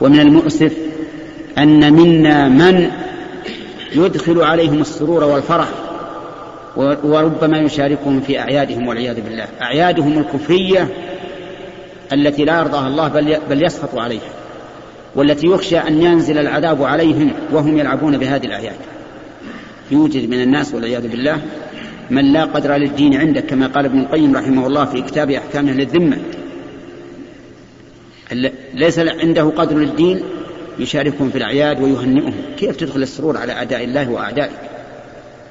ومن المؤسف أن منا من يدخل عليهم السرور والفرح وربما يشاركهم في أعيادهم والعياذ بالله. أعيادهم الكفرية التي لا يرضاها الله بل بل يسخط عليها والتي يخشى أن ينزل العذاب عليهم وهم يلعبون بهذه الأعياد. يوجد من الناس والعياذ بالله من لا قدر للدين عنده كما قال ابن القيم رحمه الله في كتاب أحكام أهل الذمة ليس عنده قدر للدين يشاركهم في الأعياد ويهنئهم. كيف تدخل السرور على أعداء الله وأعدائك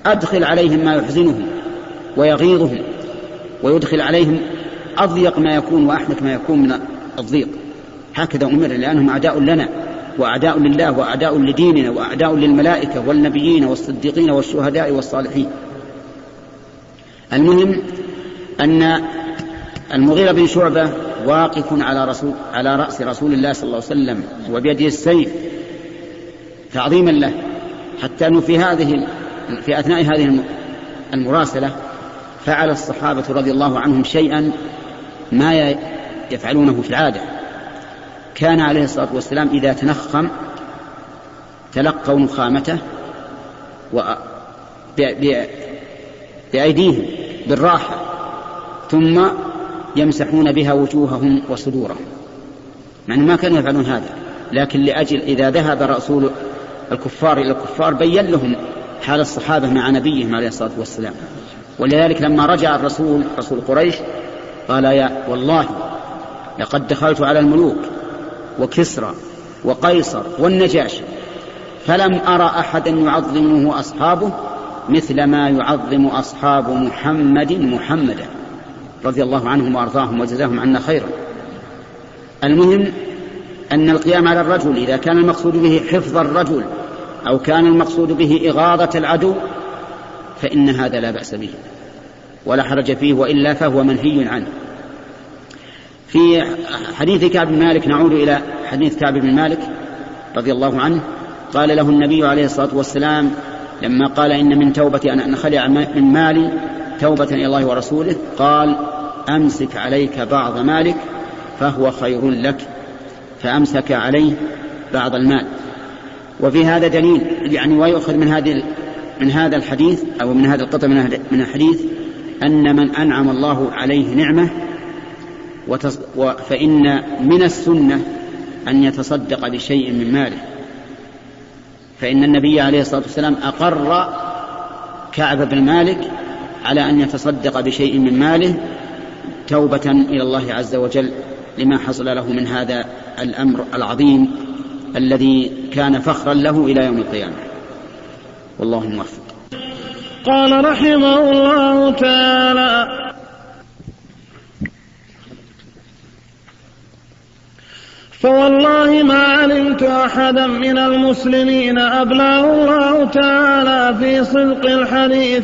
أدخل عليهم ما يحزنهم ويغيظهم ويدخل عليهم أضيق ما يكون وأحنك ما يكون من الضيق. هكذا أمر لأنهم أعداء لنا وأعداء لله وأعداء لديننا وأعداء للملائكة والنبيين والصديقين والشهداء والصالحين. المهم أن المغيرة بن شعبة واقف على رسول على رأس رسول الله صلى الله عليه وسلم وبيده السيف تعظيما له حتى أنه في هذه في أثناء هذه المراسلة فعل الصحابة رضي الله عنهم شيئا ما يفعلونه في العادة. كان عليه الصلاة والسلام إذا تنخم تلقوا نخامته و بأيديهم بالراحة ثم يمسحون بها وجوههم وصدورهم. يعني ما كانوا يفعلون هذا. لكن لأجل إذا ذهب رسول الكفار إلى الكفار بين لهم حال الصحابة مع نبيهم عليه الصلاة والسلام. ولذلك لما رجع الرسول رسول قريش قال يا والله لقد دخلت على الملوك وكسرى وقيصر والنجاشي فلم أرى أحدا يعظمه أصحابه مثل ما يعظم أصحاب محمد محمدا. رضي الله عنهم وأرضاهم وجزاهم عنا خيرا. المهم أن القيام على الرجل إذا كان المقصود به حفظ الرجل أو كان المقصود به إغاظة العدو فإن هذا لا بأس به ولا حرج فيه وإلا فهو منهي عنه. في حديث كعب بن مالك نعود إلى حديث كعب بن مالك رضي الله عنه قال له النبي عليه الصلاة والسلام لما قال إن من توبتي أن أنخلع من مالي توبة إلى الله ورسوله قال أمسك عليك بعض مالك فهو خير لك فأمسك عليه بعض المال. وفي هذا دليل يعني ويؤخذ من هذه من هذا الحديث أو من هذا القطع من الحديث أن من أنعم الله عليه نعمة فإن من السنة أن يتصدق بشيء من ماله. فإن النبي عليه الصلاة والسلام أقر كعب بن مالك على أن يتصدق بشيء من ماله توبة إلى الله عز وجل لما حصل له من هذا الأمر العظيم الذي كان فخرا له إلى يوم القيامة. والله الموفق. قال رحمه الله تعالى فوالله ما علمت احدا من المسلمين أبلاه الله تعالى في صدق الحديث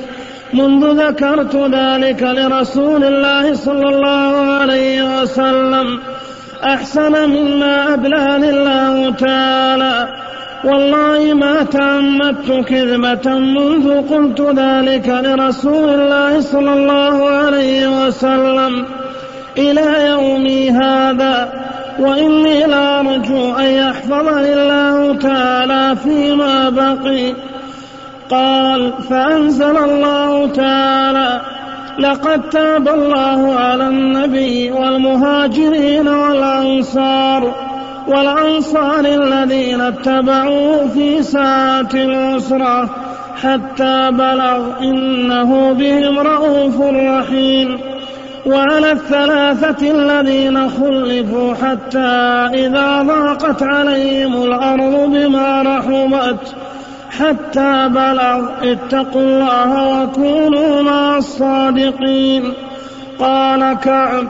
منذ ذكرت ذلك لرسول الله صلى الله عليه وسلم أحسن مما ابلاني الله تعالى. والله ما تعمدت كذبة منذ قلت ذلك لرسول الله صلى الله عليه وسلم. إلى يومي هذا وإني لأرجو أن يحفظني الله تعالى فيما بقي. قال فأنزل الله تعالى لقد تاب الله على النبي والمهاجرين والأنصار والأنصار الذين اتبعوه في ساعة العسرة حتى بلغ إنه بهم رؤوف رحيم وعلى الثلاثة الذين خلفوا حتى إذا ضاقت عليهم الأرض بما رحمت حتى بلغ اتقوا الله وكونوا مع الصادقين. قال كعب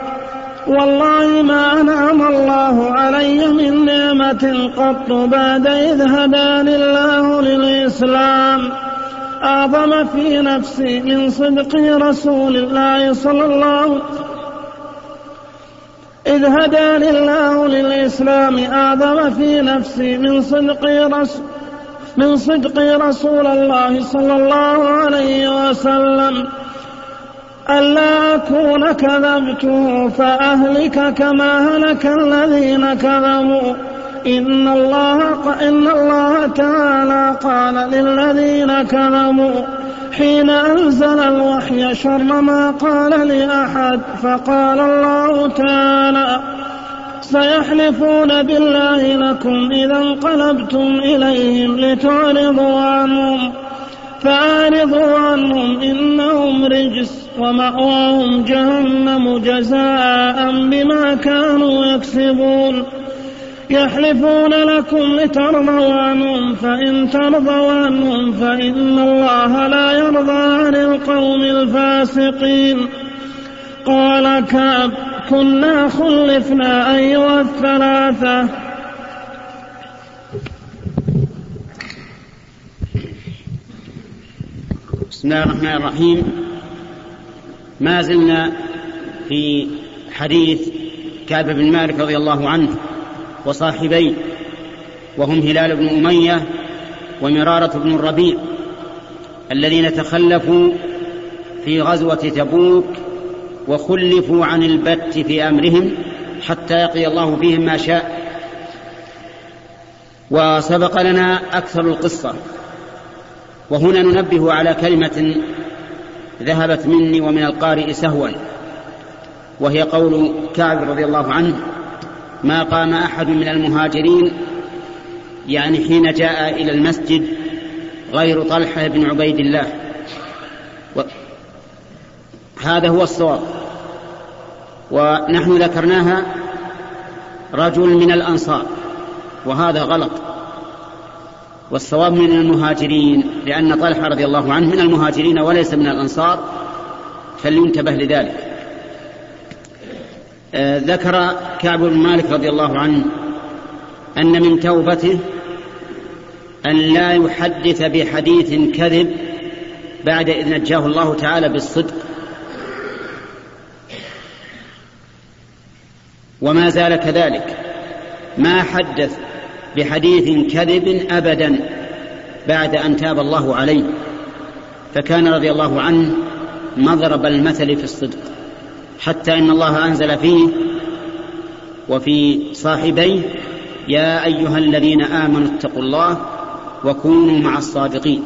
والله ما أنعم الله علي من نعمة قط بعد إذ هداني الله للإسلام. أعظم في نفسي من صدق رسول الله صلى الله عليه إذ هداني الله للإسلام أعظم في نفسي من صدق رسول من صدق رسول الله صلى الله عليه وسلم. ألا أكون كذبته فأهلك كما هلك الذين كذبوا. إن الله إن الله تعالى قال للذين كذبوا حين أنزل الوحي شر ما قال لأحد فقال الله تعالى سيحلفون بالله لكم إذا انقلبتم إليهم لتعرضوا عنهم. فأعرضوا عنهم إنهم رجس ومأواهم جهنم جزاء بما كانوا يكسبون. يحلفون لكم لترضوا عنهم فإن ترضوا عنهم فإن الله لا يرضى عن القوم الفاسقين. قال كعب كنا خلفنا أيها الثلاثة. بسم الله الرحمن الرحيم. ما زلنا في حديث كعب بن مالك رضي الله عنه وصاحبيه وهم هلال بن أمية ومرارة بن الربيع الذين تخلفوا في غزوة تبوك وخلفوا عن البت في أمرهم حتى يقضي الله فيهم ما شاء وسبق لنا أكثر القصة وهنا ننبه على كلمة ذهبت مني ومن القارئ سهوا وهي قول كعب رضي الله عنه ما قام أحد من المهاجرين يعني حين جاء إلى المسجد غير طلحة بن عبيد الله. هذا هو الصواب. ونحن ذكرناها رجل من الأنصار وهذا غلط. والصواب من المهاجرين لأن طلحة رضي الله عنه من المهاجرين وليس من الأنصار فلينتبه لذلك. آه ذكر كعب بن مالك رضي الله عنه أن من توبته أن لا يحدث بحديث كذب بعد إذ نجاه الله تعالى بالصدق. وما زال كذلك. ما حدث بحديث كذب ابدا بعد أن تاب الله عليه. فكان رضي الله عنه مضرب المثل في الصدق حتى إن الله أنزل فيه وفي صاحبيه يا أيها الذين آمنوا اتقوا الله وكونوا مع الصادقين.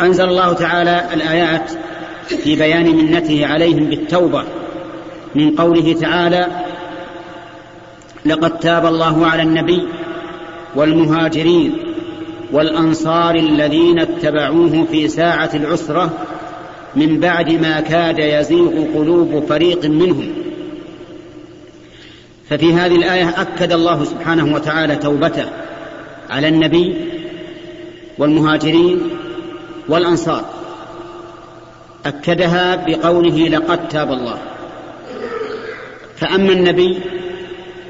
أنزل الله تعالى الآيات في بيان منته عليهم بالتوبة. من قوله تعالى لقد تاب الله على النبي والمهاجرين والأنصار الذين اتبعوه في ساعة العسرة من بعد ما كاد يزيغ قلوب فريق منهم. ففي هذه الآية أكد الله سبحانه وتعالى توبته على النبي والمهاجرين والأنصار. أكدها بقوله لقد تاب الله. فأما النبي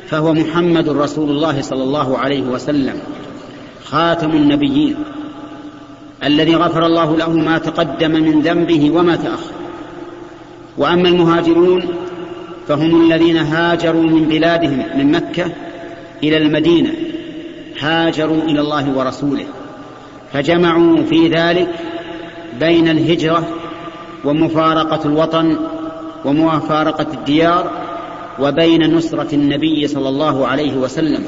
فهو محمد رسول الله صلى الله عليه وسلم خاتم النبيين الذي غفر الله له ما تقدم من ذنبه وما تأخر. وأما المهاجرون فهم الذين هاجروا من بلادهم من مكة إلى المدينة هاجروا إلى الله ورسوله فجمعوا في ذلك بين الهجرة ومفارقة الوطن ومفارقة الديار وبين نصرة النبي صلى الله عليه وسلم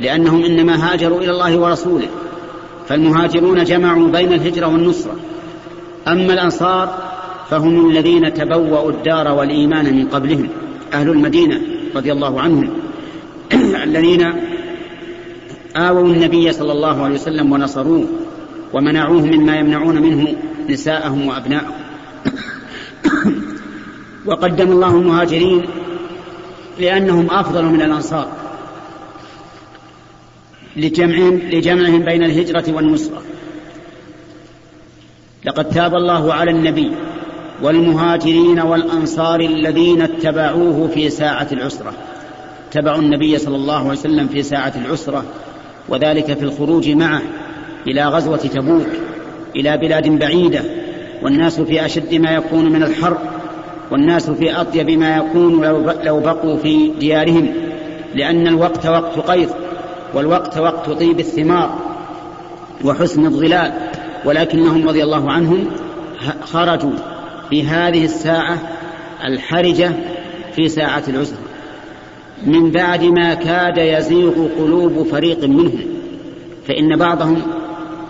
لأنهم إنما هاجروا إلى الله ورسوله فالمهاجرون جمعوا بين الهجرة والنصرة. أما الأنصار فهم الذين تبوأوا الدار والإيمان من قبلهم أهل المدينة رضي الله عنهم الذين آووا النبي صلى الله عليه وسلم ونصروه ومنعوه مما يمنعون منه نساءهم وأبناءهم. وقدم الله المهاجرين لأنهم أفضل من الأنصار لجمعهم, لجمعهم بين الهجرة والنصرة. لقد تاب الله على النبي والمهاجرين والأنصار الذين اتبعوه في ساعة العسرة. اتبعوا النبي صلى الله عليه وسلم في ساعة العسرة وذلك في الخروج معه إلى غزوة تبوك إلى بلاد بعيدة والناس في أشد ما يكون من الحرب والناس في أطيب ما يكون لو بقوا في ديارهم لأن الوقت وقت قيظ والوقت وقت طيب الثمار وحسن الظلال ولكنهم رضي الله عنهم خرجوا في هذه الساعة الحرجة في ساعة العسر. من بعد ما كاد يزيغ قلوب فريق منهم فإن بعضهم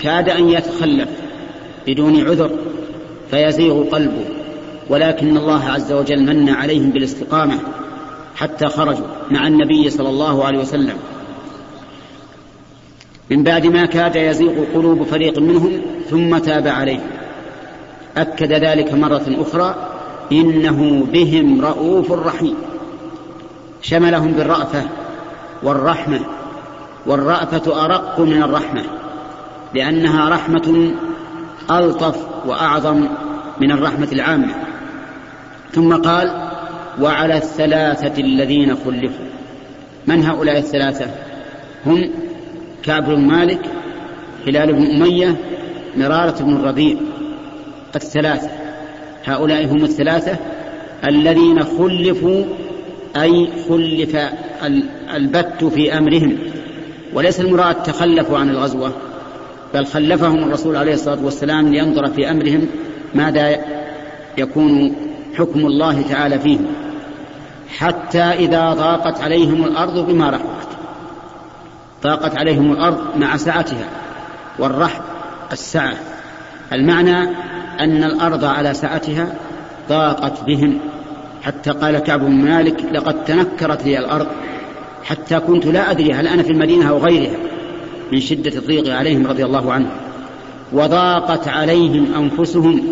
كاد أن يتخلف بدون عذر فيزيغ قلبه. ولكن الله عز وجل من عليهم بالاستقامة حتى خرجوا مع النبي صلى الله عليه وسلم. من بعد ما كاد يزيغ قلوب فريق منهم ثم تاب عليهم. أكد ذلك مرة أخرى إنه بهم رؤوف رحيم. شملهم بالرأفة والرحمة والرأفة أرق من الرحمة لأنها رحمة ألطف وأعظم من الرحمة العامة. ثم قال وعلى الثلاثة الذين خلفوا. من هؤلاء الثلاثة؟ هم كعب بن مالك هلال بن أمية مرارة بن الربيع. الثلاثة. هؤلاء هم الثلاثة الذين خلفوا أي خلف البت في أمرهم. وليس المراد تخلفوا عن الغزوة بل خلفهم الرسول عليه الصلاة والسلام لينظر في أمرهم ماذا يكون حكم الله تعالى فيهم حتى إذا ضاقت عليهم الأرض بما رحبت. ضاقت عليهم الأرض مع سعتها والرحب السعة. المعنى أن الأرض على سعتها ضاقت بهم. حتى قال كعب بن مالك لقد تنكرت لي الأرض حتى كنت لا أدري هل أنا في المدينة أو غيرها من شدة الضيق عليهم رضي الله عنهم. وضاقت عليهم أنفسهم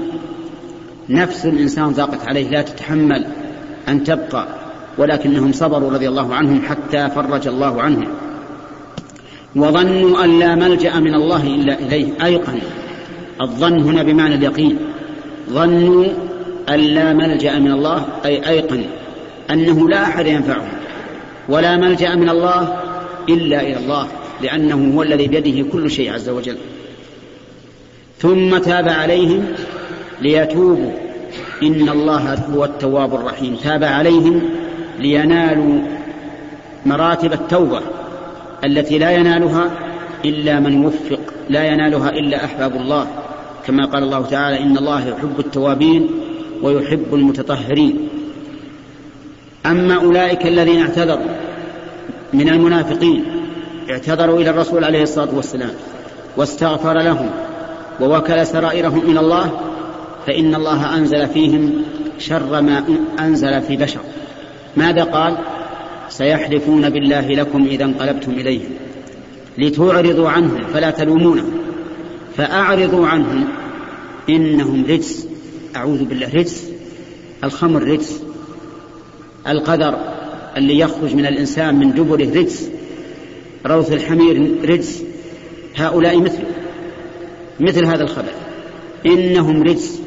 نفس الإنسان ضاقت عليه لا تتحمل أن تبقى ولكنهم صبروا رضي الله عنهم حتى فرج الله عنهم. وظنوا أن لا ملجأ من الله إلا إليه أيقن. الظن هنا بمعنى اليقين. ظنوا أن لا ملجأ من الله أي أيقن أنه لا أحد ينفعهم ولا ملجأ من الله إلا إلى الله لأنه هو الذي بيده كل شيء عز وجل. ثم تاب عليهم ليتوبوا. إن الله هو التواب الرحيم. تاب عليهم لينالوا مراتب التوبة التي لا ينالها إلا من وفق لا ينالها إلا أحباب الله. كما قال الله تعالى إن الله يحب التوابين ويحب المتطهرين. أما أولئك الذين اعتذروا من المنافقين اعتذروا إلى الرسول عليه الصلاة والسلام واستغفر لهم ووكل سرائرهم إلى الله فإن الله أنزل فيهم شر ما أنزل في بشر. ماذا قال؟ سيحلفون بالله لكم إذا انقلبتم إليهم لتعرضوا عنهم فلا تلومونهم فأعرضوا عنهم إنهم رجس. أعوذ بالله رجس. الخمر رجس. القدر اللي يخرج من الإنسان من دبره رجس. روث الحمير رجس. هؤلاء مثل. مثل هذا الخبر. إنهم رجس.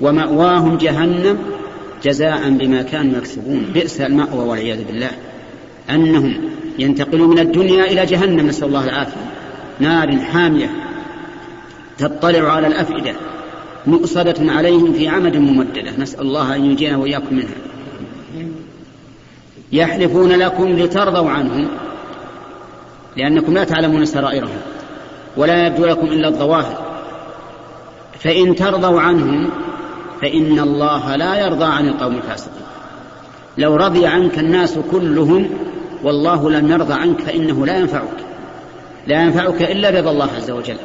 ومأواهم جهنم جزاء بما كانوا يكسبون. بئس المأوى والعياذ بالله. أنهم ينتقلون من الدنيا إلى جهنم نسأل الله العافية. نار حامية تطلع على الأفئدة مؤصدة عليهم في عمد ممددة. نسأل الله أن ينجينا وإياكم منها. يحلفون لكم لترضوا عنهم لأنكم لا تعلمون سرائرهم ولا يبدو لكم إلا الظواهر. فإن ترضوا عنهم فإن الله لا يرضى عن القوم الفاسقين. لو رضي عنك الناس كلهم والله لم يرضى عنك فإنه لا ينفعك. لا ينفعك إلا رضا الله عز وجل.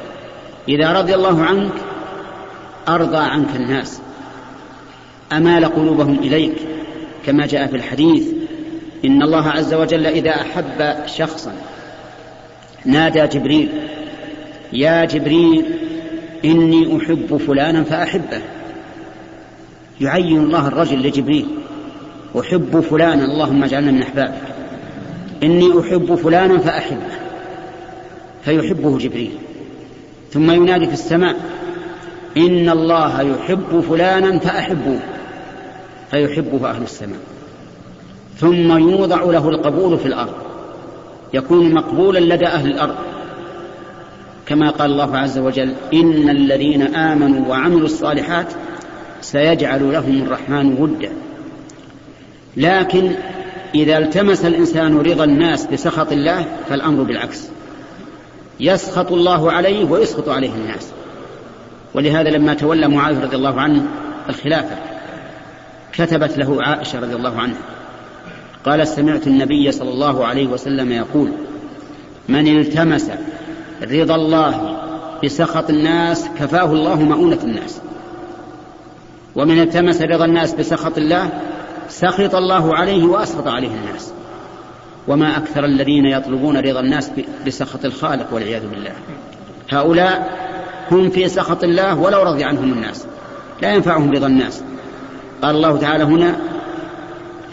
إذا رضي الله عنك أرضى عنك الناس. أمال قلوبهم إليك كما جاء في الحديث إن الله عز وجل إذا أحب شخصا نادى جبريل يا جبريل إني أحب فلانا فأحبه. يعين الله الرجل لجبريل أحب فلانا اللهم اجعلنا من أحبابك. إني أحب فلانا فأحبه فيحبه جبريل. ثم ينادي في السماء إن الله يحب فلانا فأحبوه فيحبه أهل السماء. ثم يوضع له القبول في الأرض يكون مقبولا لدى أهل الأرض. كما قال الله عز وجل إن الذين آمنوا وعملوا الصالحات سيجعل لهم الرحمن ودا. لكن إذا التمس الإنسان رضا الناس بسخط الله فالأمر بالعكس. يسخط الله عليه ويسخط عليه الناس. ولهذا لما تولى معاذ رضي الله عنه الخلافة كتبت له عائشة رضي الله عنها. قال سمعت النبي صلى الله عليه وسلم يقول من التمس رضا الله بسخط الناس كفاه الله مؤونة الناس. ومن التمس رضا الناس بسخط الله سخط الله عليه وأسخط عليه الناس. وما أكثر الذين يطلبون رضا الناس بسخط الخالق والعياذ بالله. هؤلاء هم في سخط الله ولو رضي عنهم الناس. لا ينفعهم رضا الناس. قال الله تعالى هنا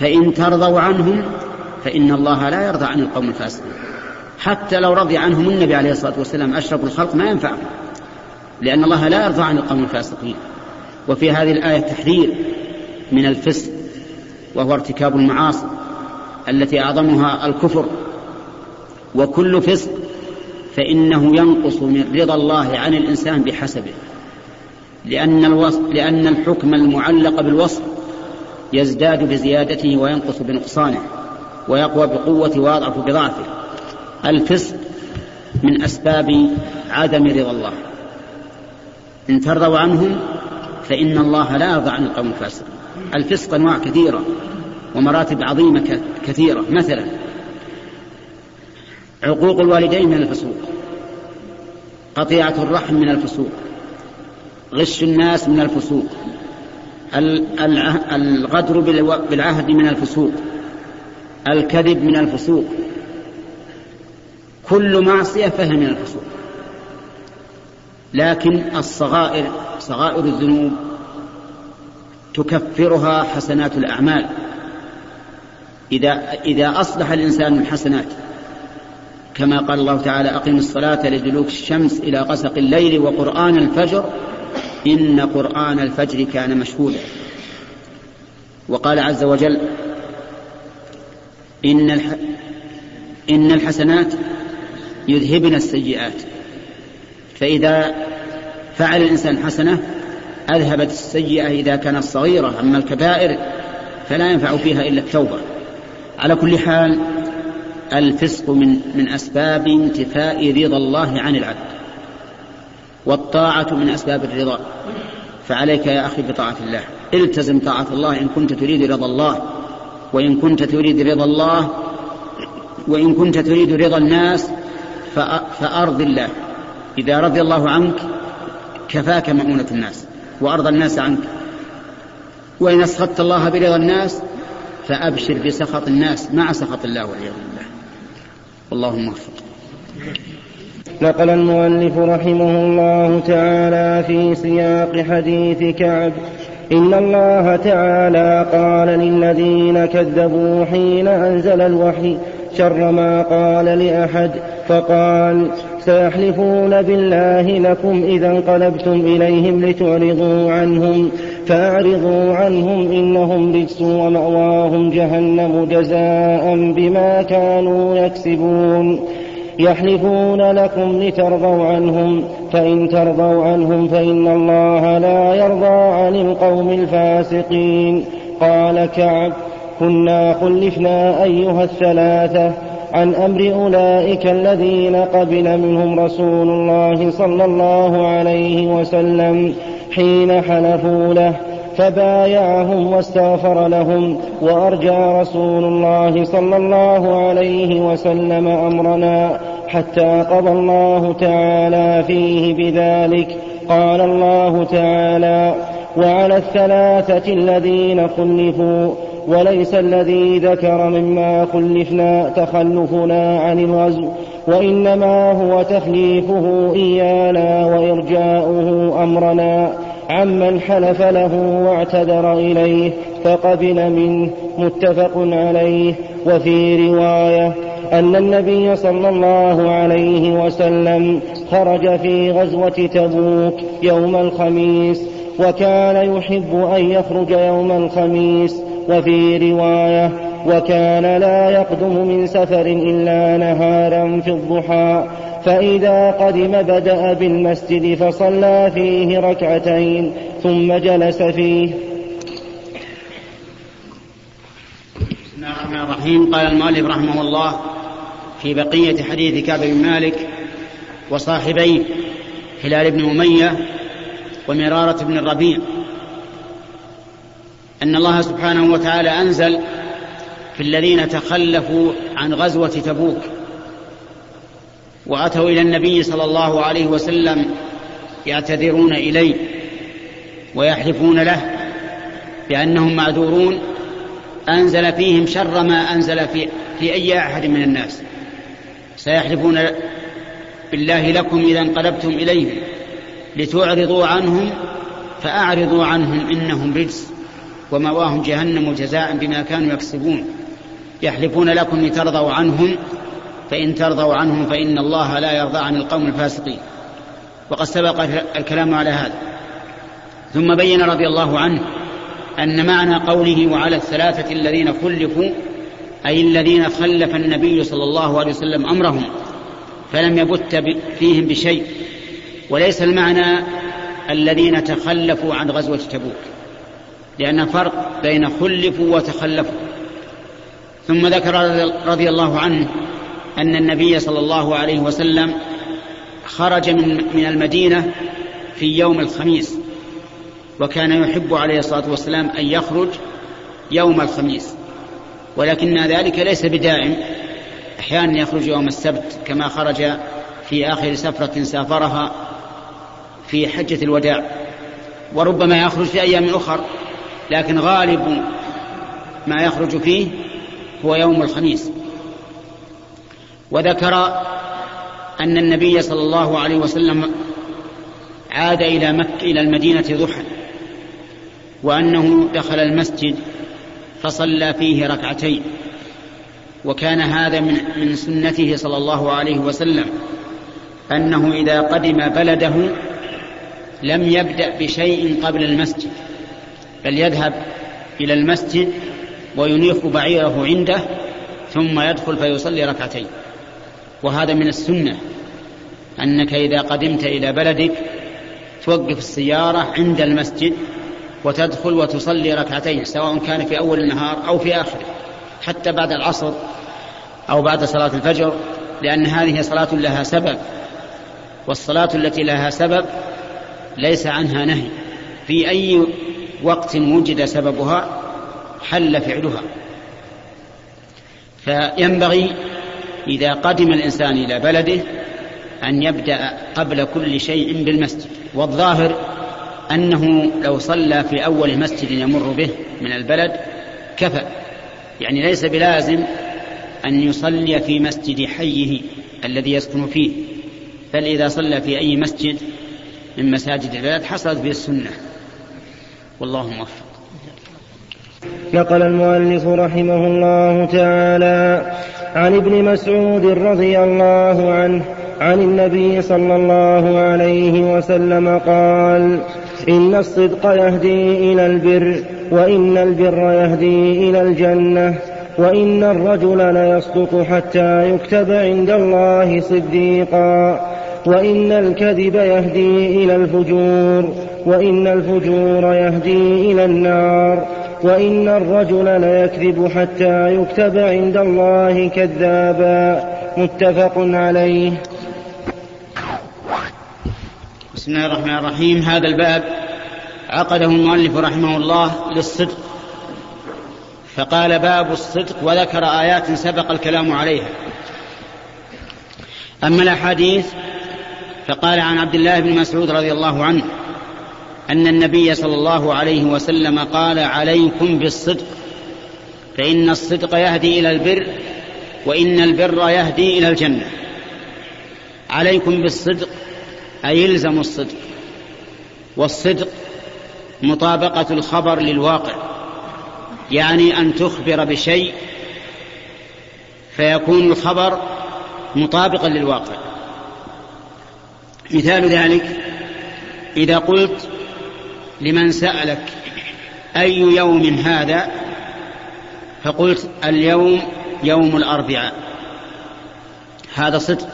فإن ترضوا عنهم فإن الله لا يرضى عن القوم الفاسقين. حتى لو رضي عنهم النبي عليه الصلاة والسلام أشرف الخلق ما ينفعهم. لأن الله لا يرضى عن القوم الفاسقين. وفي هذه الآية تحذير من الفسق وهو ارتكاب المعاصي التي أعظمها الكفر. وكل فسق فإنه ينقص من رضا الله عن الإنسان بحسبه لأن, الوصف لأن الحكم المعلق بالوصف يزداد بزيادته وينقص بنقصانه ويقوى بقوته ويضعف بضعفه. الفسق من أسباب عدم رضا الله. إن ترضوا عنهم فإن الله لا يرضى عن القوم الفاسقين الفسق أنواع كثيرة ومراتب عظيمة كثيرة. مثلا عقوق الوالدين من الفسوق قطيعة الرحم من الفسوق غش الناس من الفسوق الغدر بالعهد من الفسوق الكذب من الفسوق. كل معصية فهي من الفسوق. لكن الصغائر صغائر الذنوب تكفرها حسنات الأعمال إذا إذا أصلح الإنسان الحسنات كما قال الله تعالى أقم الصلاة لدلوك الشمس إلى غسق الليل وقرآن الفجر إن قرآن الفجر كان مشهودا وقال عز وجل إن. إن الحسنات يذهبن السيئات فإذا فعل الإنسان حسنة أذهبت السيئة إذا كانت صغيرة. أما الكبائر فلا ينفع فيها إلا التوبة. على كل حال الفسق من من أسباب انتفاء رضا الله عن العبد والطاعة من أسباب الرضا. فعليك يا أخي بطاعة الله. التزم طاعة الله. إن كنت تريد رضا الله وإن كنت تريد رضا الله وإن كنت تريد رضا الناس فأرض الله. إذا رضي الله عنك كفاك مؤونة الناس وأرضى الناس عنك. وإن أسخطت الله برضا الناس فأبشر بسخط الناس مع سخط الله والعياذ بالله. اللهم وفق نقل المؤلف رحمه الله تعالى في سياق حديث كعب إن الله تعالى قال للذين كذبوا حين أنزل الوحي شر ما قال لأحد فقال سيحلفون بالله لكم إذا انقلبتم إليهم لتعرضوا عنهم فأعرضوا عنهم إنهم رجس ومأواهم جهنم جزاء بما كانوا يكسبون. يحلفون لكم لترضوا عنهم فإن ترضوا عنهم فإن الله لا يرضى عن القوم الفاسقين. قال كعب كنا خلفنا أيها الثلاثة عن أمر أولئك الذين قبل منهم رسول الله صلى الله عليه وسلم حين حلفوا له فبايعهم واستغفر لهم وأرجى رسول الله صلى الله عليه وسلم أمرنا حتى قضى الله تعالى فيه بذلك. قال الله تعالى وعلى الثلاثة الذين خلفوا وليس الذي ذكر مما خلفنا تخلفنا عن الغزو وإنما هو تخليفه إيانا وإرجاؤه أمرنا. عمن حلف له واعتذر إليه فقبل منه متفق عليه. وفي رواية أن النبي صلى الله عليه وسلم خرج في غزوة تبوك يوم الخميس وكان يحب أن يخرج يوم الخميس. وفي رواية وكان لا يقدم من سفر إلا نهارا في الضحى فإذا قدم بدأ بالمسجد فصلى فيه ركعتين ثم جلس فيه. بسم الله الرحمن الرحيم. قال المؤلف رحمه الله في بقية حديث كعب بن مالك وصاحبيه هلال بن أمية ومرارة بن الربيع. أن الله سبحانه وتعالى أنزل في الذين تخلفوا عن غزوة تبوك وأتوا إلى النبي صلى الله عليه وسلم يعتذرون إليه ويحلفون له بأنهم معذورون أنزل فيهم شر ما أنزل في, في أي أحد من الناس. سيحلفون بالله لكم إذا انقلبتم إليهم لتعرضوا عنهم فأعرضوا عنهم إنهم رجس. ومواهم جهنم جزاء بما كانوا يكسبون. يحلفون لكم لترضوا عنهم فإن ترضوا عنهم فإن الله لا يرضى عن القوم الفاسقين. وقد سبق الكلام على هذا. ثم بين رضي الله عنه أن معنى قوله وعلى الثلاثة الذين خلفوا أي الذين خلف النبي صلى الله عليه وسلم أمرهم فلم يبت فيهم بشيء. وليس المعنى الذين تخلفوا عن غزوة تبوك. لأن فرق بين خلفوا وتخلفوا. ثم ذكر رضي الله عنه أن النبي صلى الله عليه وسلم خرج من المدينة في يوم الخميس وكان يحب عليه الصلاة والسلام أن يخرج يوم الخميس. ولكن ذلك ليس بدائم أحيانا يخرج يوم السبت كما خرج في آخر سفرة سافرها في حجة الوداع وربما يخرج في أيام أخر. لكن غالب ما يخرج فيه هو يوم الخميس. وذكر أن النبي صلى الله عليه وسلم عاد إلى مكة إلى المدينة ضحى وأنه دخل المسجد فصلى فيه ركعتين. وكان هذا من من سنته صلى الله عليه وسلم أنه إذا قدم بلده لم يبدأ بشيء قبل المسجد. بل يذهب إلى المسجد وينيخ بعيره عنده ثم يدخل فيصلي ركعتين. وهذا من السنة أنك إذا قدمت إلى بلدك توقف السيارة عند المسجد وتدخل وتصلي ركعتين سواء كان في أول النهار أو في آخره حتى بعد العصر أو بعد صلاة الفجر لأن هذه صلاة لها سبب. والصلاة التي لها سبب ليس عنها نهي. في أي وقت وجد سببها حل فعلها. فينبغي إذا قدم الإنسان إلى بلده أن يبدأ قبل كل شيء بالمسجد. والظاهر أنه لو صلى في أول مسجد يمر به من البلد كفى. يعني ليس بلازم أن يصلي في مسجد حيه الذي يسكن فيه. بل إذا صلى في أي مسجد من مساجد البلد حصلت به السنة. والله موفق. نقل المؤلف رحمه الله تعالى عن ابن مسعود رضي الله عنه عن النبي صلى الله عليه وسلم قال إن الصدق يهدي إلى البر وإن البر يهدي إلى الجنة وإن الرجل ليصدق حتى يكتب عند الله صديقا. وإن الكذب يهدي إلى الفجور وإن الفجور يهدي إلى النار وإن الرجل ليكذب حتى يكتب عند الله كذابا. متفق عليه. بسم الله الرحمن الرحيم. هذا الباب عقده المؤلف رحمه الله للصدق. فقال باب الصدق وذكر آيات سبق الكلام عليها. أما الأحاديث فقال عن عبد الله بن مسعود رضي الله عنه أن النبي صلى الله عليه وسلم قال عليكم بالصدق فإن الصدق يهدي إلى البر وإن البر يهدي إلى الجنة. عليكم بالصدق أي يلزم الصدق والصدق مطابقة الخبر للواقع يعني أن تخبر بشيء فيكون الخبر مطابقا للواقع. مثال ذلك إذا قلت لمن سألك أي يوم هذا؟ فقلت اليوم يوم الأربعاء. هذا صدق.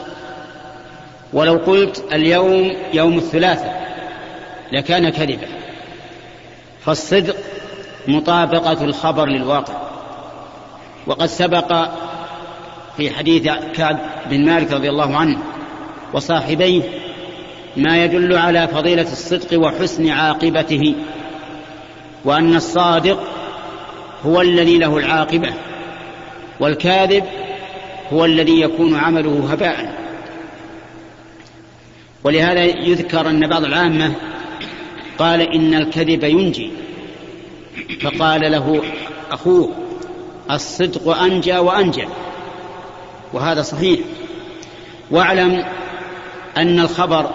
ولو قلت اليوم يوم الثلاثاء لكان كذبا. فالصدق مطابقة الخبر للواقع. وقد سبق في حديث كعب بن مالك رضي الله عنه وصاحبيه ما يدل على فضيلة الصدق وحسن عاقبته وأن الصادق هو الذي له العاقبة والكاذب هو الذي يكون عمله هباء. ولهذا يذكر أن بعض العامة قال إن الكذب ينجي فقال له أخوه الصدق أنجى وأنجى وهذا صحيح. واعلم أن الخبر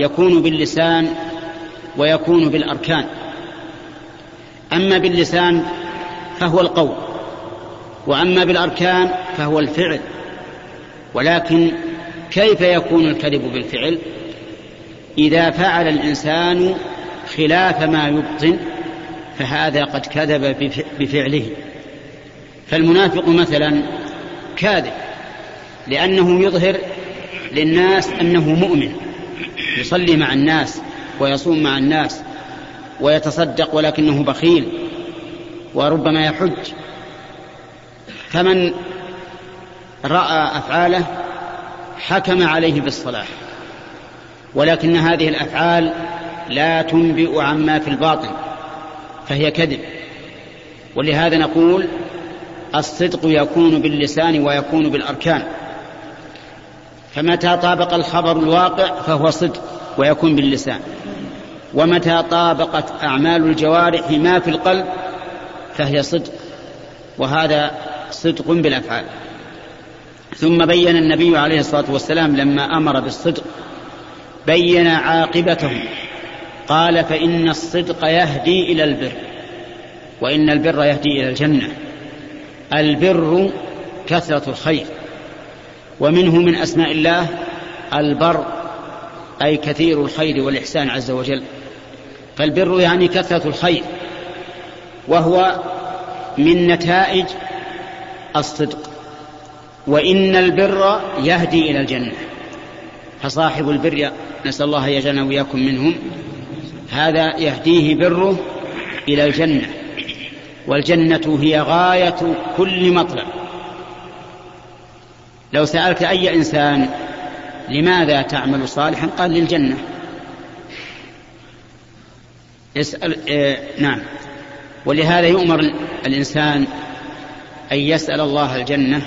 يكون باللسان ويكون بالأركان. أما باللسان فهو القول وأما بالأركان فهو الفعل. ولكن كيف يكون الكذب بالفعل؟ إذا فعل الإنسان خلاف ما يبطن فهذا قد كذب بفعله. فالمنافق مثلا كاذب لأنه يظهر للناس أنه مؤمن. يصلي مع الناس ويصوم مع الناس ويتصدق ولكنه بخيل وربما يحج. فمن رأى أفعاله حكم عليه بالصلاح ولكن هذه الأفعال لا تنبئ عما في الباطن فهي كذب. ولهذا نقول الصدق يكون باللسان ويكون بالأركان. فمتى طابق الخبر الواقع فهو صدق ويكون باللسان. ومتى طابقت أعمال الجوارح ما في القلب فهي صدق وهذا صدق بالأفعال. ثم بين النبي عليه الصلاة والسلام لما أمر بالصدق بين عاقبته قال فإن الصدق يهدي إلى البر وإن البر يهدي إلى الجنة. البر كثرة الخير. ومنه من أسماء الله البر أي كثير الخير والإحسان عز وجل. فالبر يعني كثرة الخير وهو من نتائج الصدق. وإن البر يهدي إلى الجنة. فصاحب البر نسأل الله يجعلنا وإياكم منهم. هذا يهديه بره إلى الجنة. والجنة هي غاية كل مطلب. لو سألت أي إنسان لماذا تعمل صالحا قال للجنة. اسأل آه نعم. ولهذا يؤمر الإنسان أن يسأل الله الجنة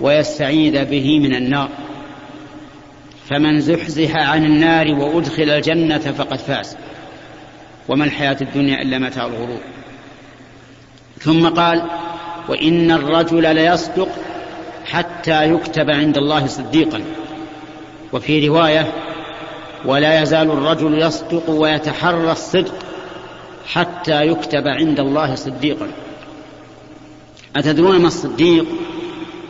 ويستعيذ به من النار. فمن زحزح عن النار وأدخل الجنة فقد فاز. وما الحياة الدنيا إلا متاع الغرور. ثم قال وإن الرجل ليصدق حتى يكتب عند الله صديقا. وفي رواية ولا يزال الرجل يصدق ويتحرى الصدق حتى يكتب عند الله صديقا. أتدرون ما الصديق؟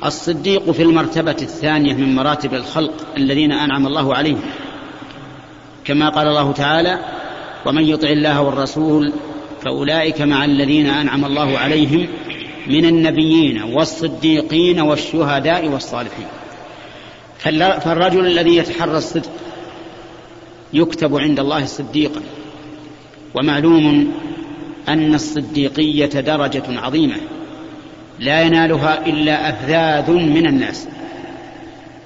الصديق في المرتبة الثانية من مراتب الخلق الذين أنعم الله عليهم. كما قال الله تعالى ومن يطع الله والرسول فأولئك مع الذين أنعم الله عليهم من النبيين والصديقين والشهداء والصالحين. فالرجل الذي يتحرى الصدق يكتب عند الله صديقا. ومعلوم أن الصديقية درجة عظيمة لا ينالها إلا أفذاذ من الناس.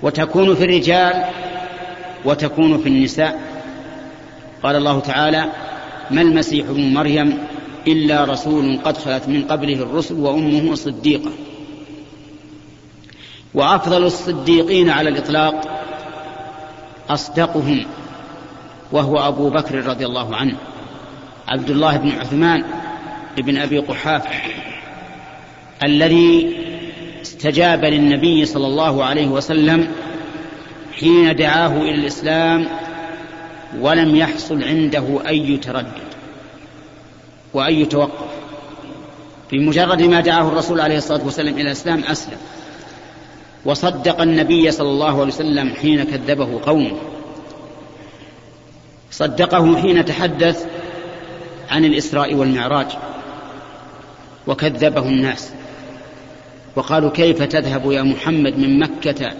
وتكون في الرجال وتكون في النساء. قال الله تعالى ما المسيح ابن مريم إلا رسول قد خلت من قبله الرسل وأمه صديقة. وأفضل الصديقين على الإطلاق أصدقهم وهو أبو بكر رضي الله عنه. عبد الله بن عثمان بن أبي قحافة الذي استجاب للنبي صلى الله عليه وسلم حين دعاه إلى الإسلام ولم يحصل عنده أي تردد. واي توقف بمجرد ما دعاه الرسول عليه الصلاة والسلام إلى الإسلام أسلم. وصدق النبي صلى الله عليه وسلم حين كذبه قومه. صدقه حين تحدث عن الإسراء والمعراج. وكذبه الناس. وقالوا كيف تذهب يا محمد من مكة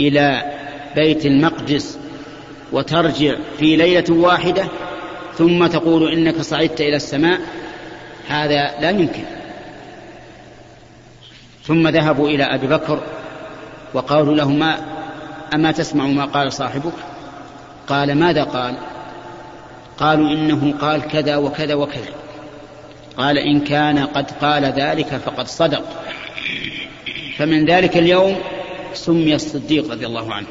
إلى بيت المقدس وترجع في ليلة واحدة ثم تقول إنك صعدت إلى السماء هذا لا يمكن. ثم ذهبوا إلى أبي بكر وقالوا له ما أما تسمع ما قال صاحبك؟ قال ماذا قال؟ قالوا إنه قال كذا وكذا وكذا. قال إن كان قد قال ذلك فقد صدق. فمن ذلك اليوم سمي الصديق رضي الله عنه.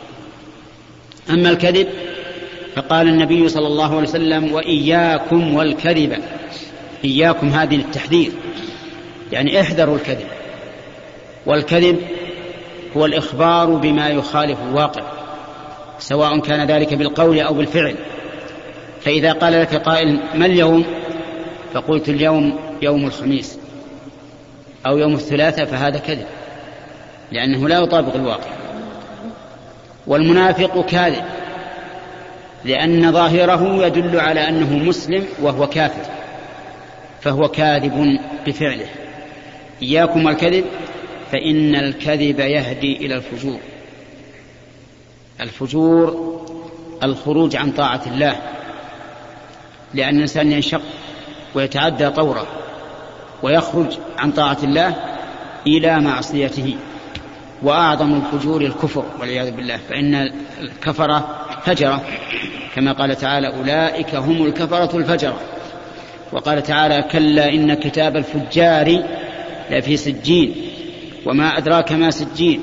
أما الكذب فقال النبي صلى الله عليه وسلم وإياكم والكذب. إياكم هذه للتحذير. يعني احذروا الكذب. والكذب هو الإخبار بما يخالف الواقع سواء كان ذلك بالقول أو بالفعل. فإذا قال لك قائل ما اليوم؟ فقلت اليوم يوم الخميس أو يوم الثلاثاء فهذا كذب لأنه لا يطابق الواقع. والمنافق كاذب. لأن ظاهره يدل على أنه مسلم وهو كافر فهو كاذب بفعله. إياكم الكذب فإن الكذب يهدي إلى الفجور. الفجور الخروج عن طاعة الله لأن الإنسان ينشق ويتعدى طوره ويخرج عن طاعة الله إلى معصيته. وأعظم الفجور الكفر والعياذ بالله فإن الكفرة فجرة. كما قال تعالى أولئك هم الكفرة الفجرة. وقال تعالى كلا إن كتاب الفجار لفي سجين. وما أدراك ما سجين.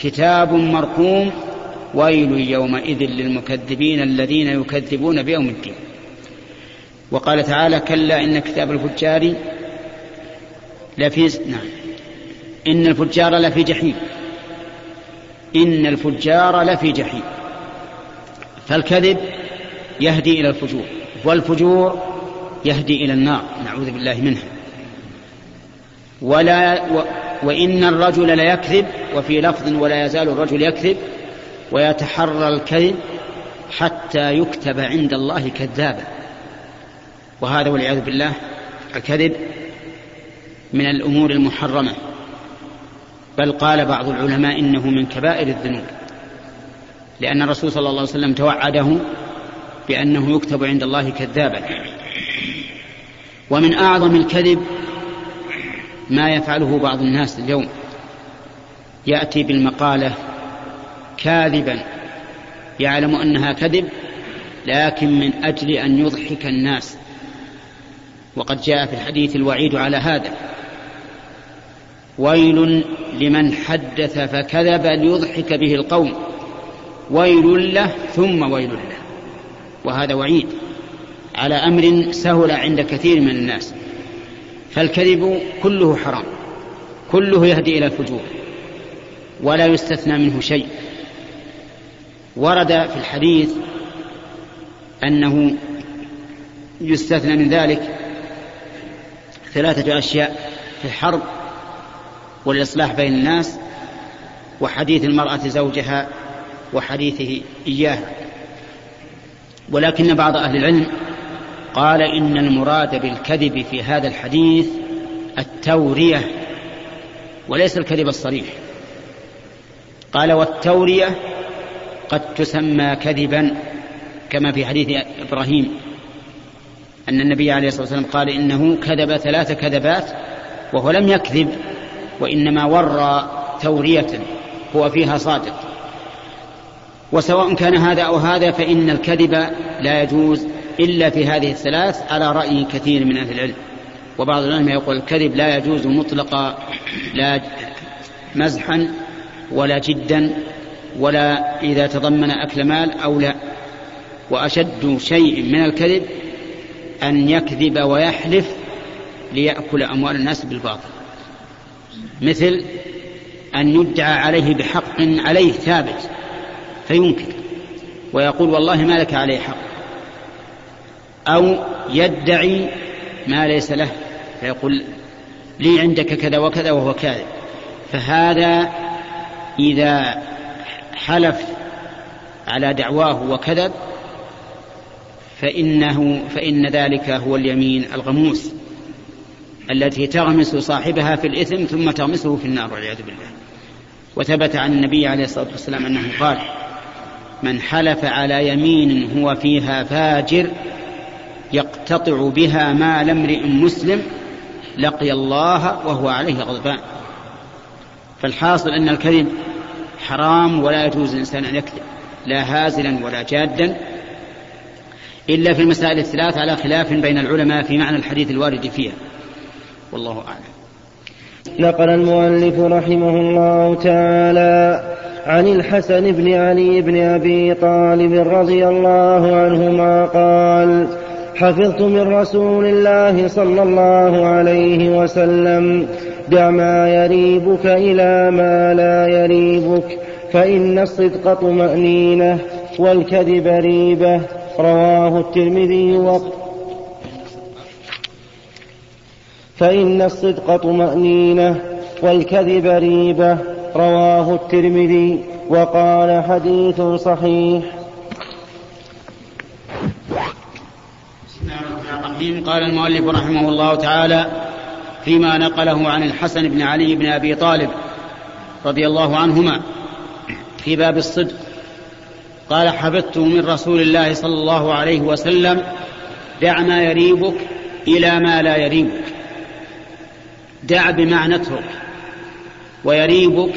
كتاب مرقوم ويل يومئذ للمكذبين الذين يكذبون بيوم الدين. وقال تعالى كلا إن كتاب الفجار لفي نعم. إن الفجار لفي جحيم. إن الفجار لفي جحيم. فالكذب يهدي إلى الفجور والفجور يهدي إلى النار نعوذ بالله منها. ولا و وإن الرجل ليكذب وفي لفظ ولا يزال الرجل يكذب ويتحرى الكذب حتى يكتب عند الله كذابا. وهذا والعياذ بالله الكذب من الأمور المحرمة. بل قال بعض العلماء إنه من كبائر الذنوب لأن الرسول صلى الله عليه وسلم توعده بأنه يكتب عند الله كذابا. ومن أعظم الكذب ما يفعله بعض الناس اليوم يأتي بالمقالة كاذبا يعلم أنها كذب لكن من أجل أن يضحك الناس. وقد جاء في الحديث الوعيد على هذا. ويل لمن حدث فكذب ليضحك به القوم. ويل له ثم ويل له. وهذا وعيد. على أمر سهل عند كثير من الناس. فالكذب كله حرام. كله يهدي إلى الفجور. ولا يستثنى منه شيء. ورد في الحديث أنه يستثنى من ذلك ثلاثة أشياء في الحرب والإصلاح بين الناس وحديث المرأة زوجها وحديثه اياها ولكن بعض أهل العلم قال إن المراد بالكذب في هذا الحديث التورية وليس الكذب الصريح. قال والتورية قد تسمى كذبا كما في حديث إبراهيم أن النبي عليه الصلاة والسلام قال إنه كذب ثلاث كذبات وهو لم يكذب. وإنما ورى تورية هو فيها صادق. وسواء كان هذا أو هذا فإن الكذب لا يجوز إلا في هذه الثلاث على رأي كثير من أهل العلم. وبعض العلماء يقول الكذب لا يجوز مطلقا لا مزحا ولا جدا ولا إذا تضمن أكل مال أو لا. وأشد شيء من الكذب أن يكذب ويحلف ليأكل أموال الناس بالباطل. مثل أن يدعى عليه بحق عليه ثابت فينكر ويقول والله ما لك عليه حق. أو يدعي ما ليس له فيقول لي عندك كذا وكذا وهو كاذب. فهذا إذا حلف على دعواه وكذب فإنه فإن ذلك هو اليمين الغموس. التي تغمس صاحبها في الإثم ثم تغمسه في النار والعياذ بالله. وثبت عن النبي عليه الصلاة والسلام أنه قال من حلف على يمين هو فيها فاجر يقتطع بها مال امرئ مسلم لقي الله وهو عليه غضبان. فالحاصل أن الكذب حرام ولا يجوز الانسان أن يكذب لا هازلا ولا جادا إلا في المسائل الثلاث على خلاف بين العلماء في معنى الحديث الوارد فيها. والله أعلم. نقل المؤلف رحمه الله تعالى عن الحسن بن علي بن أبي طالب رضي الله عنهما قال حفظت من رسول الله صلى الله عليه وسلم دع ما يريبك إلى ما لا يريبك فإن الصدق طمأنينة والكذب ريبة. رواه الترمذي وقال فإن الصدق طمأنينة والكذب ريبة رواه الترمذي وقال حديث صحيح. قال المؤلف رحمه الله تعالى فيما نقله عن الحسن بن علي بن أبي طالب رضي الله عنهما في باب الصدق. قال حفظت من رسول الله صلى الله عليه وسلم دع ما يريبك إلى ما لا يريبك. دع بمعنى اترك ويريبك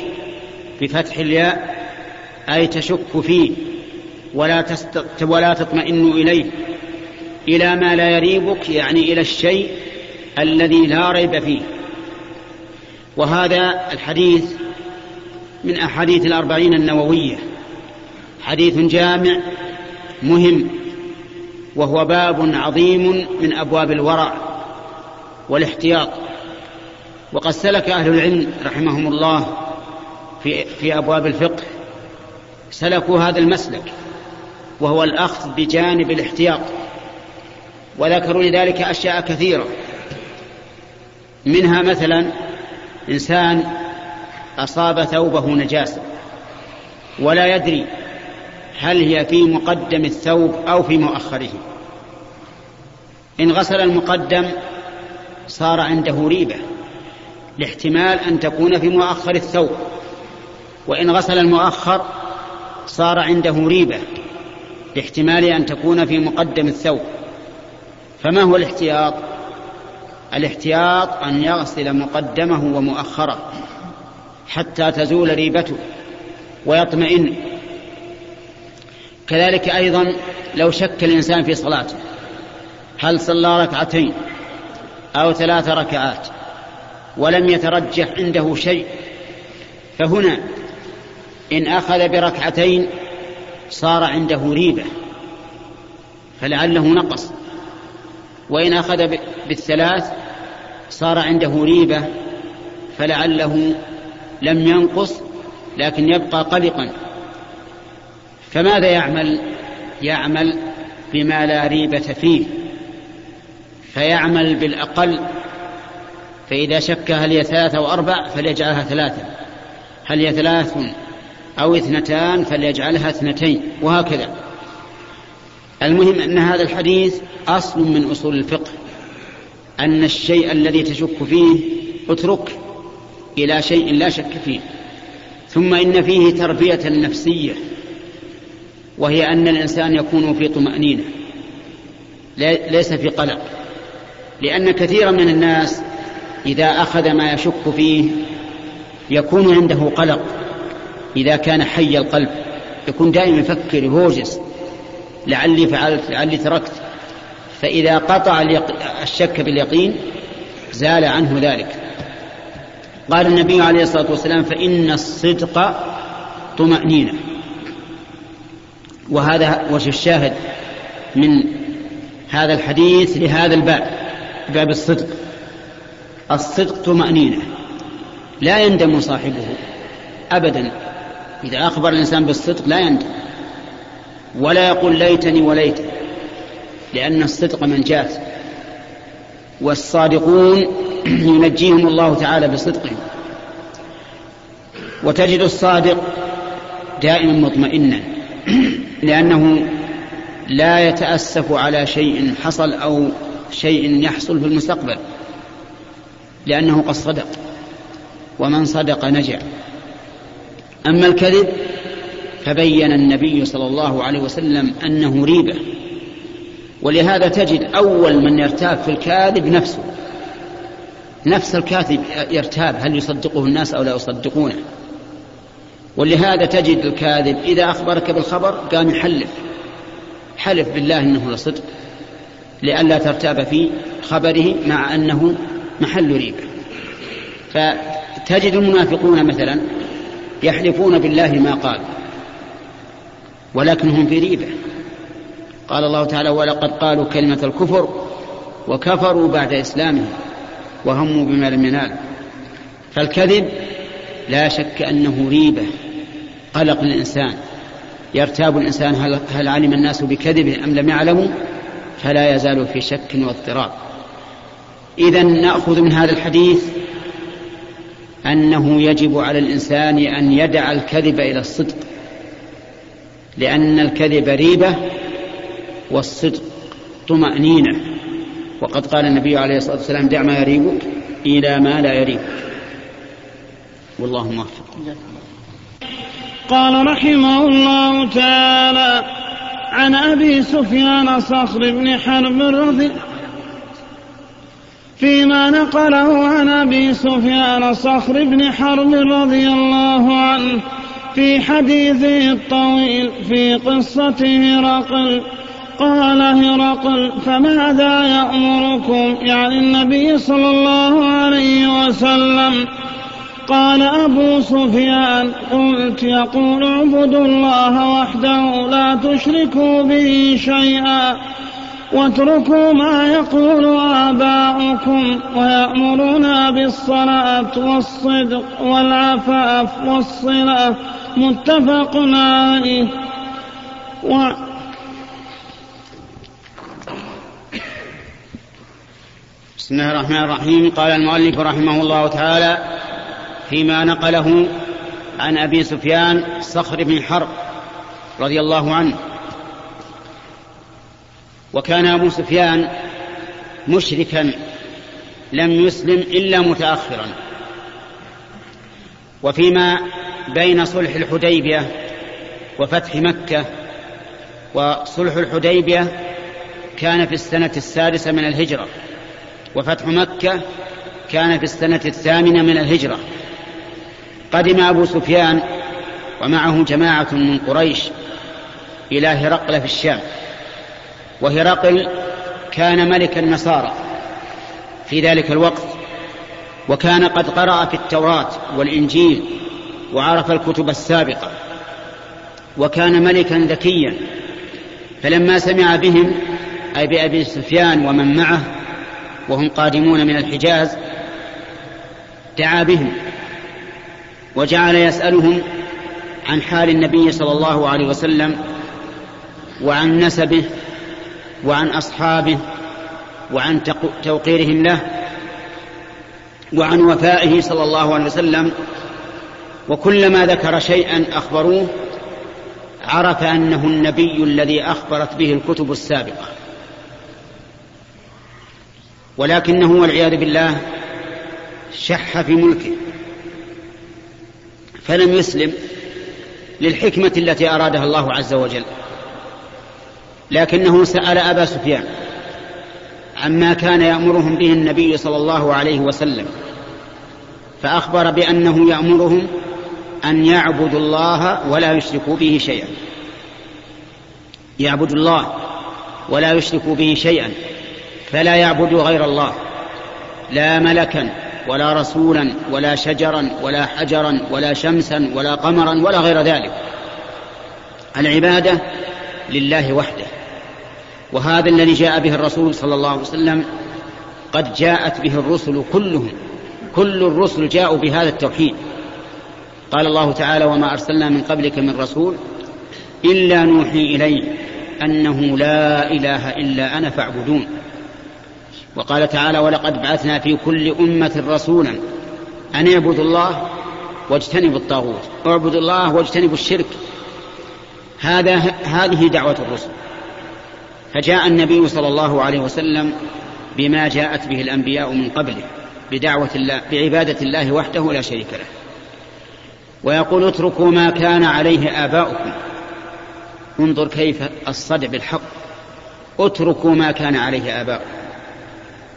بفتح الياء أي تشك فيه ولا, تست... ولا تطمئن إليه. إلى ما لا يريبك يعني إلى الشيء الذي لا ريب فيه. وهذا الحديث من أحاديث الأربعين النووية. حديث جامع مهم وهو باب عظيم من أبواب الورع والاحتياط. وقد سلك أهل العلم رحمهم الله في, في أبواب الفقه سلكوا هذا المسلك وهو الأخذ بجانب الاحتياط وذكروا لذلك أشياء كثيرة منها مثلا إنسان أصاب ثوبه نجاسة ولا يدري هل هي في مقدم الثوب أو في مؤخره. إن غسل المقدم صار عنده ريبة. لاحتمال أن تكون في مؤخر الثوب. وإن غسل المؤخر صار عنده ريبة لاحتمال أن تكون في مقدم الثوب. فما هو الاحتياط؟ الاحتياط أن يغسل مقدمه ومؤخره حتى تزول ريبته ويطمئن. كذلك أيضا لو شك الإنسان في صلاته هل صلى ركعتين أو ثلاث ركعات؟ ولم يترجح عنده شيء. فهنا إن أخذ بركعتين صار عنده ريبة فلعله نقص. وإن أخذ بالثلاث صار عنده ريبة فلعله لم ينقص لكن يبقى قلقا. فماذا يعمل؟ يعمل بما لا ريبة فيه فيعمل بالأقل فإذا شك هل هي ثلاثة أو أربع فليجعلها ثلاثة. هل هي ثلاث أو اثنتان فليجعلها اثنتين وهكذا. المهم أن هذا الحديث أصل من أصول الفقه أن الشيء الذي تشك فيه اترك إلى شيء لا شك فيه. ثم إن فيه تربية نفسية وهي أن الإنسان يكون في طمأنينة ليس في قلق. لأن كثيرا من الناس إذا أخذ ما يشك فيه يكون عنده قلق. إذا كان حي القلب يكون دائما يفكر يهوجس. لعلي فعلت لعلي تركت. فإذا قطع الشك باليقين زال عنه ذلك. قال النبي عليه الصلاة والسلام فإن الصدق طمأنينة. وهذا وجه الشاهد من هذا الحديث لهذا الباب باب الصدق. الصدق طمأنينة. لا يندم صاحبه أبدا. إذا أخبر الإنسان بالصدق لا يندم. ولا يقول ليتني وليت لأن الصدق منجاة. والصادقون ينجيهم الله تعالى بصدقهم. وتجد الصادق دائما مطمئنا لأنه لا يتأسف على شيء حصل أو شيء يحصل في المستقبل. لأنه قد صدق. ومن صدق نجا. أما الكذب فبين النبي صلى الله عليه وسلم أنه ريبة. ولهذا تجد أول من يرتاب في الكاذب نفسه. نفس الكاذب يرتاب هل يصدقه الناس أو لا يصدقونه؟ ولهذا تجد الكاذب إذا أخبرك بالخبر قام يحلف. حلف بالله إنه لصدق لئلا ترتاب في خبره مع أنه محل ريبة فتجد المنافقون مثلا يحلفون بالله ما قال ولكنهم في ريبة. قال الله تعالى ولقد قالوا كلمة الكفر وكفروا بعد إسلامهم وهموا بما لم ينال فالكذب لا شك أنه ريبة قلق للإنسان يرتاب الإنسان هل, هل علم الناس بكذبه أم لم يعلموا؟ فلا يزال في شك واضطراب. إذا نأخذ من هذا الحديث أنه يجب على الإنسان أن يدع الكذب إلى الصدق لأن الكذب ريبة والصدق طمأنينة. وقد قال النبي عليه الصلاة والسلام دع ما يريبك إلى ما لا يريبك والله موفق. قال رحمه الله تعالى عن أبي سفيان صخر بن حرب رضي فيما نقله عن أبي سفيان صخر بن حرب رضي الله عنه في حديثه الطويل في قصة هرقل. قال هرقل فماذا يأمركم؟ يعني النبي صلى الله عليه وسلم. قال أبو سفيان قلت يقول اعبدوا الله وحده لا تشركوا به شيئا. واتركوا ما يقول آباؤكم ويأمرنا بالصلاة والصدق والعفاف والصلة متفق عليه. و بسم الله الرحمن الرحيم. قال المؤلف رحمه الله تعالى فيما نقله عن أبي سفيان صخر بن حرب رضي الله عنه. وكان أبو سفيان مشركا لم يسلم إلا متاخرا. وفيما بين صلح الحديبية وفتح مكة وصلح الحديبية كان في السنة السادسة من الهجرة وفتح مكة كان في السنة الثامنة من الهجرة. قدم أبو سفيان ومعه جماعة من قريش إلى هرقل في الشام. وهرقل كان ملك النصارى في ذلك الوقت وكان قد قرأ في التوراة والإنجيل وعرف الكتب السابقة وكان ملكا ذكيا فلما سمع بهم أي بأبي سفيان ومن معه وهم قادمون من الحجاز دعا بهم وجعل يسألهم عن حال النبي صلى الله عليه وسلم وعن نسبه وعن أصحابه وعن توقيرهم له وعن وفائه صلى الله عليه وسلم وكلما ذكر شيئا أخبروه عرف أنه النبي الذي أخبرت به الكتب السابقة. ولكنه والعياذ بالله شح في ملكه. فلم يسلم للحكمة التي أرادها الله عز وجل. لكنه سأل أبا سفيان عما كان يأمرهم به النبي صلى الله عليه وسلم فأخبر بأنه يأمرهم أن يعبدوا الله ولا يشركوا به شيئا. يعبدوا الله ولا يشركوا به شيئا فلا يعبدوا غير الله لا ملكا ولا رسولا ولا شجرا ولا حجرا ولا شمسا ولا قمرا ولا غير ذلك. العبادة لله وحده. وهذا الذي جاء به الرسول صلى الله عليه وسلم قد جاءت به الرسل كلهم. كل الرسل جاءوا بهذا التوحيد. قال الله تعالى وما أرسلنا من قبلك من رسول إلا نوحي اليه أنه لا إله إلا أنا فاعبدون. وقال تعالى ولقد بعثنا في كل أمة رسولا أن اعبدوا الله واجتنبوا الطاغوت. اعبدوا الله واجتنبوا الشرك. هذا هذه دعوة الرسل. فجاء النبي صلى الله عليه وسلم بما جاءت به الأنبياء من قبله بدعوة الله بعبادة الله وحده لا شريك له. ويقول اتركوا ما كان عليه آباؤكم. انظر كيف الصدع بالحق. اتركوا ما كان عليه آباؤكم.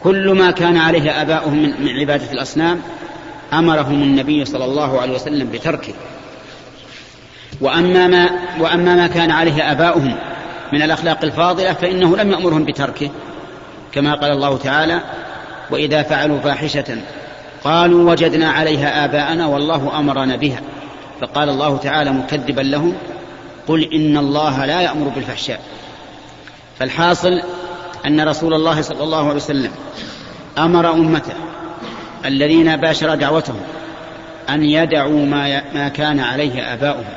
كل ما كان عليه آباؤهم من عبادة الأصنام أمرهم النبي صلى الله عليه وسلم بتركه. وأما ما, وأما ما كان عليه آباؤهم من الأخلاق الفاضلة فإنه لم يأمرهم بتركه كما قال الله تعالى وإذا فعلوا فاحشة قالوا وجدنا عليها آباءنا والله أمرنا بها. فقال الله تعالى مكذبا لهم قل إن الله لا يأمر بالفحشاء. فالحاصل أن رسول الله صلى الله عليه وسلم أمر أمته الذين باشر دعوتهم أن يدعوا ما, ما كان عليه آباؤهم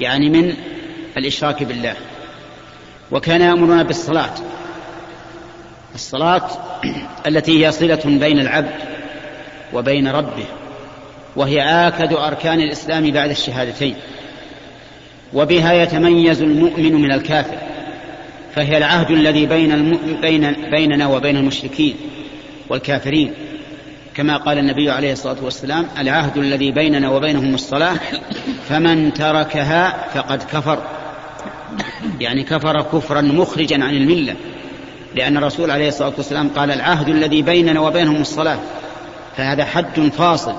يعني من الإشراك بالله. وكان يأمرنا بالصلاة. الصلاة التي هي صلة بين العبد وبين ربه وهي آكد أركان الإسلام بعد الشهادتين. وبها يتميز المؤمن من الكافر فهي العهد الذي بين, المؤمن بين بيننا وبين المشركين والكافرين. كما قال النبي عليه الصلاة والسلام العهد الذي بيننا وبينهم الصلاة فمن تركها فقد كفر. يعني كفر كفرا مخرجا عن الملة لأن الرسول عليه الصلاة والسلام قال العهد الذي بيننا وبينهم الصلاة فهذا حد فاصل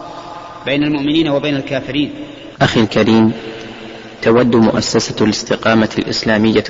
بين المؤمنين وبين الكافرين. أخي الكريم تود مؤسسة الاستقامة الإسلامية